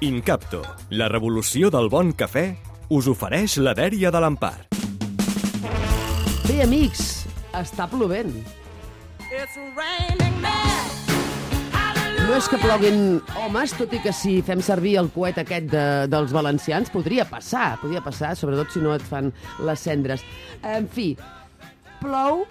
Incapto, la revolució del bon cafè, us ofereix la dèria de l'Empar. Bé, amics, està plovent. No és que ploguin homes, tot i que si fem servir el coet aquest de, dels valencians, podria passar, podria passar, sobretot si no et fan les cendres. En fi, plou,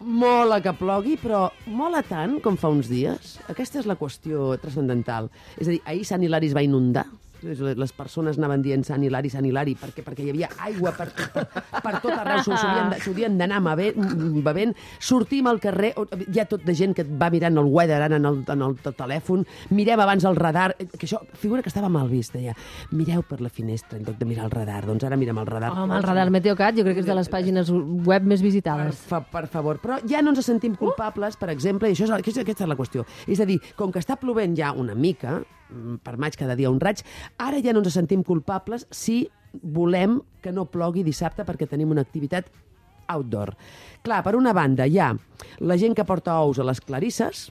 mola que plogui, però mola tant com fa uns dies? Aquesta és la qüestió transcendental. És a dir, ahir Sant Hilari es va inundar, les persones anaven dient Sant Hilari, Sant Hilari, perquè, perquè hi havia aigua per, per, per tot arreu, s'ho havien d'anar bevent, sortim al carrer, hi ha tot de gent que va mirant el weather en el, en el telèfon, mirem abans el radar, que això figura que estava mal vist, deia, mireu per la finestra en lloc de mirar el radar, doncs ara mirem el radar. Home, el radar Meteocat jo crec que és de les pàgines web més visitades. Per, fa, per favor, però ja no ens sentim culpables, per exemple, i això és, aquesta és la qüestió. És a dir, com que està plovent ja una mica, per maig cada dia un raig. Ara ja no ens sentim culpables si volem que no plogui dissabte perquè tenim una activitat outdoor. Clar, per una banda hi ha la gent que porta ous a les clarisses,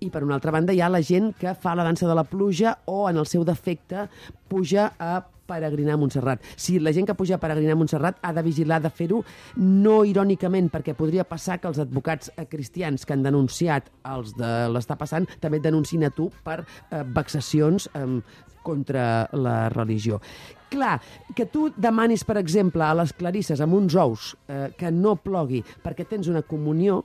i per una altra banda hi ha la gent que fa la dansa de la pluja o, en el seu defecte, puja a peregrinar a Montserrat. Si la gent que puja a peregrinar a Montserrat ha de vigilar de fer-ho no irònicament, perquè podria passar que els advocats eh, cristians que han denunciat els de l'està passant també et denuncin a tu per eh, vexacions eh, contra la religió. Clar, que tu demanis, per exemple, a les clarisses amb uns ous eh, que no plogui perquè tens una comunió,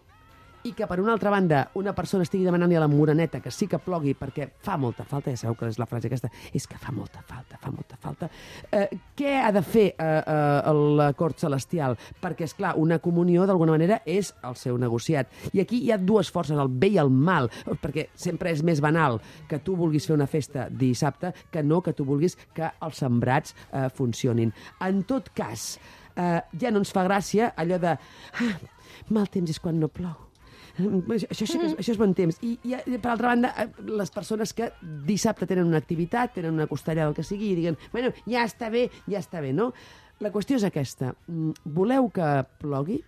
i que, per una altra banda, una persona estigui demanant-li a la moreneta que sí que plogui perquè fa molta falta, ja sabeu que és la frase aquesta, és que fa molta falta, fa molta falta. Eh, què ha de fer eh, eh, la cort celestial? Perquè, és clar, una comunió, d'alguna manera, és el seu negociat. I aquí hi ha dues forces, el bé i el mal, perquè sempre és més banal que tu vulguis fer una festa dissabte que no que tu vulguis que els sembrats eh, funcionin. En tot cas, eh, ja no ens fa gràcia allò de... Ah, mal temps és quan no plou això, que és, això és bon temps. I, I, per altra banda, eh, les persones que dissabte tenen una activitat, tenen una costellada, el que sigui, i diguen, bueno, ja està bé, ja està bé, no? La qüestió és aquesta. Mm, voleu que plogui?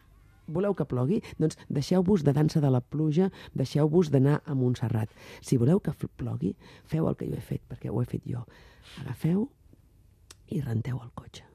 voleu que plogui? Doncs deixeu-vos de dansa de la pluja, deixeu-vos d'anar a Montserrat. Si voleu que plogui, feu el que jo he fet, perquè ho he fet jo. Agafeu i renteu el cotxe.